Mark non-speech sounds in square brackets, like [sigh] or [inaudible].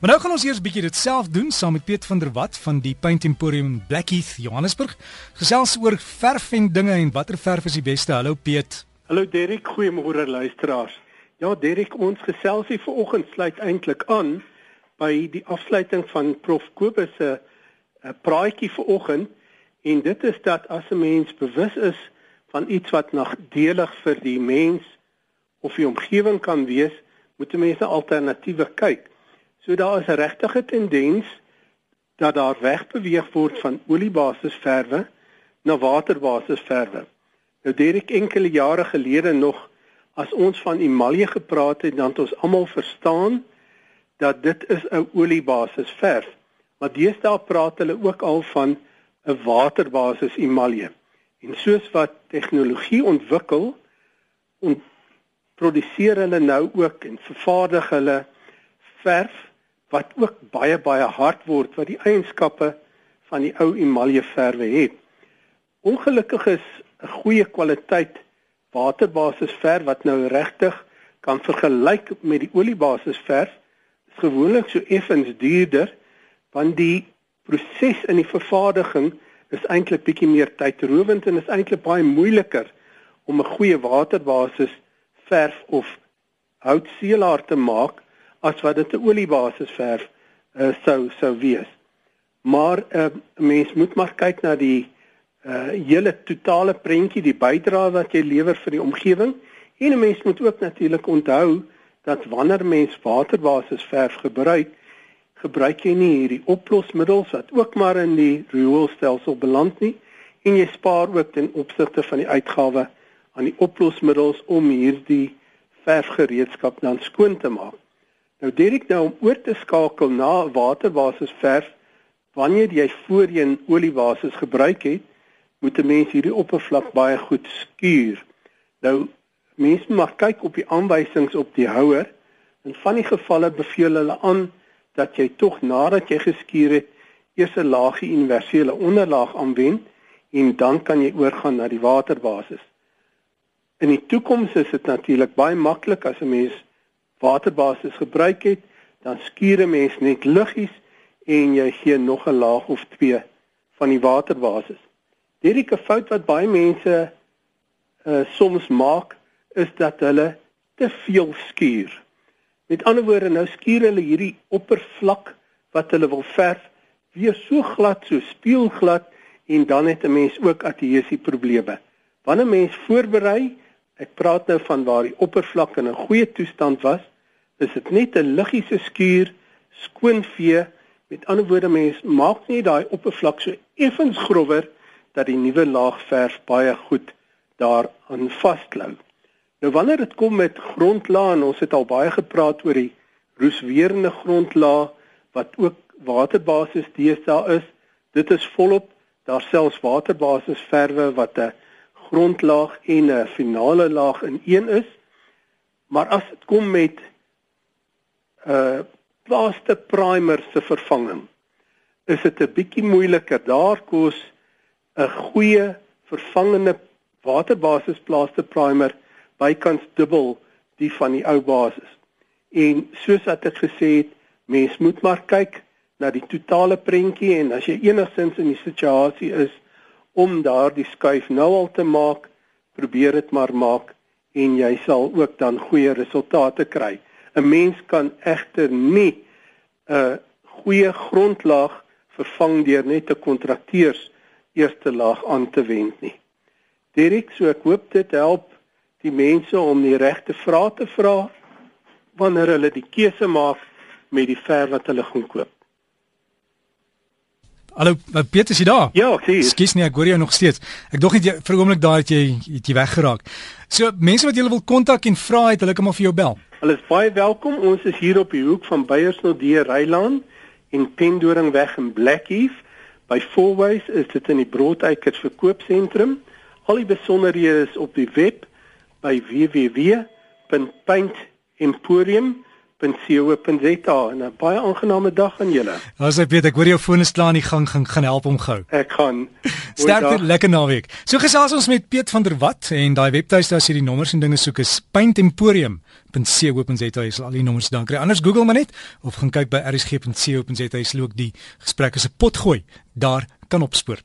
Maar nou gaan ons eers 'n bietjie dit self doen saam met Piet van der Walt van die Paint Emporium Blackheath Johannesburg. Gesels oor verf en dinge en watter verf is die beste. Hallo Piet. Hallo Derek, goeiemôre luisteraars. Ja Derek, ons gesels hier vanoggend sluit eintlik aan by die afsluiting van Prof Kobus se uh, praatjie vanoggend en dit is dat as 'n mens bewus is van iets wat nadelig vir die mens of die omgewing kan wees, moet mense alternatiewe kyk. So daar is 'n regtige tendens dat daar wegbeweeg word van oliebasisverwe na waterbasisverwe. Nou Derek enkele jare gelede nog as ons van emalje gepraat het, dan het ons almal verstaan dat dit is 'n oliebasisverf. Maar deesdae praat hulle ook al van 'n waterbasis emalje. En soos wat tegnologie ontwikkel, ont produseer hulle nou ook en vervaardig hulle verf wat ook baie baie hard word wat die eienskappe van die ou emaljeverwe het. Ongelukkig is 'n goeie kwaliteit waterbasisverf wat nou regtig kan vergelyk met die oliebasisverf is gewoonlik so effens duurder want die proses in die vervaardiging is eintlik bietjie meer tydrowend en is eintlik baie moeiliker om 'n goeie waterbasis verf of houtseelaar te maak as wat dit 'n oliebasis verf uh, sou sou wees. Maar 'n uh, mens moet maar kyk na die uh hele totale prentjie, die bydrae wat jy lewer vir die omgewing en 'n mens moet ook natuurlik onthou dat wanneer mens waterbasis verf gebruik, gebruik jy nie hierdie oplosmiddels wat ook maar in die rioolstelsel beland nie en jy spaar ook ten opsigte van die uitgawe aan die oplosmiddels om hierdie verfgereedskap dan skoon te maak. Nou Derek nou om oor te skakel na waterbasis verf wanneer jy voorheen oliebasis gebruik het, moet 'n mens hierdie oppervlak baie goed skuur. Nou mense mag kyk op die aanwysings op die houer. In van die gevalle beveel hulle aan dat jy tog nadat jy geskuur het, eers 'n laagie universele onderlaag aanwend en dan kan jy oorgaan na die waterbasis. In die toekoms is dit natuurlik baie maklik as 'n mens waterbasis gebruik het, dan skuur 'n mens net liggies en jy gee nog 'n laag of twee van die waterbasis. Hierdie fout wat baie mense uh soms maak is dat hulle te veel skuur. Met ander woorde, nou skuur hulle hierdie oppervlak wat hulle wil verf weer so glad, so spieelglad en dan het 'n mens ook adhesie probleme. Wanneer 'n mens voorberei Ek praat nou van waar die oppervlak in 'n goeie toestand was. Is dit net 'n liggiese skuur, skoon vee. Met ander woorde, mens maak nie daai oppervlak so effens grower dat die nuwe laag verf baie goed daaraan vasklou. Nou wanneer dit kom met grondlaag en ons het al baie gepraat oor die roesweerende grondlaag wat ook waterbasis deesdae is, dit is volop daar selfs waterbasis verwe wat 'n grondlaag en 'n finale laag in een is. Maar as dit kom met 'n uh, plaster primer se vervanging, is dit 'n bietjie moeiliker. Daar kos 'n goeie vervangende waterbasis plaster primer bykans dubbel die van die ou basis. En soos wat ek gesê het, mens moet maar kyk na die totale prentjie en as jy enigstens in die situasie is om daardie skuif nou al te maak, probeer dit maar maak en jy sal ook dan goeie resultate kry. 'n Mens kan egter nie 'n goeie grondlaag vervang deur net 'n kontrakteurs eerste laag aan te wend nie. Dirk, so ek hoop dit help die mense om die regte vrae te vra wanneer hulle die keuse maak met die verf wat hulle gaan koop. Hallo, eh, Piet, is jy daar? Ja, ek sien. Skus nie, ek hoor jou nog steeds. Ek dog net vir 'n oomblik daar het jy het jy weggeraak. So, mense wat julle wil kontak en vra het, hulle kan maar vir jou bel. Hulle is baie welkom. Ons is hier op die hoek van Beyersnodde Rylaan en Pendoringweg in Blackheath. By Fourways is dit in die Broodeikers verkoopsentrum. Al die besonderhede is op die web by www.paintemporium www.rsg.co.za en 'n baie aangename dag aan julle. As ek weet ek hoor jou foon is klaar in die gang gaan gaan help hom gou. Ek gaan. [laughs] Sterkte lekker naweek. So gesels ons met Piet van der Walt en daai webtuiste as jy die nommers en dinge soek is paintemporium.co.za is al die nommers dan kry. Anders Google maar net of gaan kyk by rsg.co.za is ook die gesprek is 'n pot gooi. Daar kan opspoor.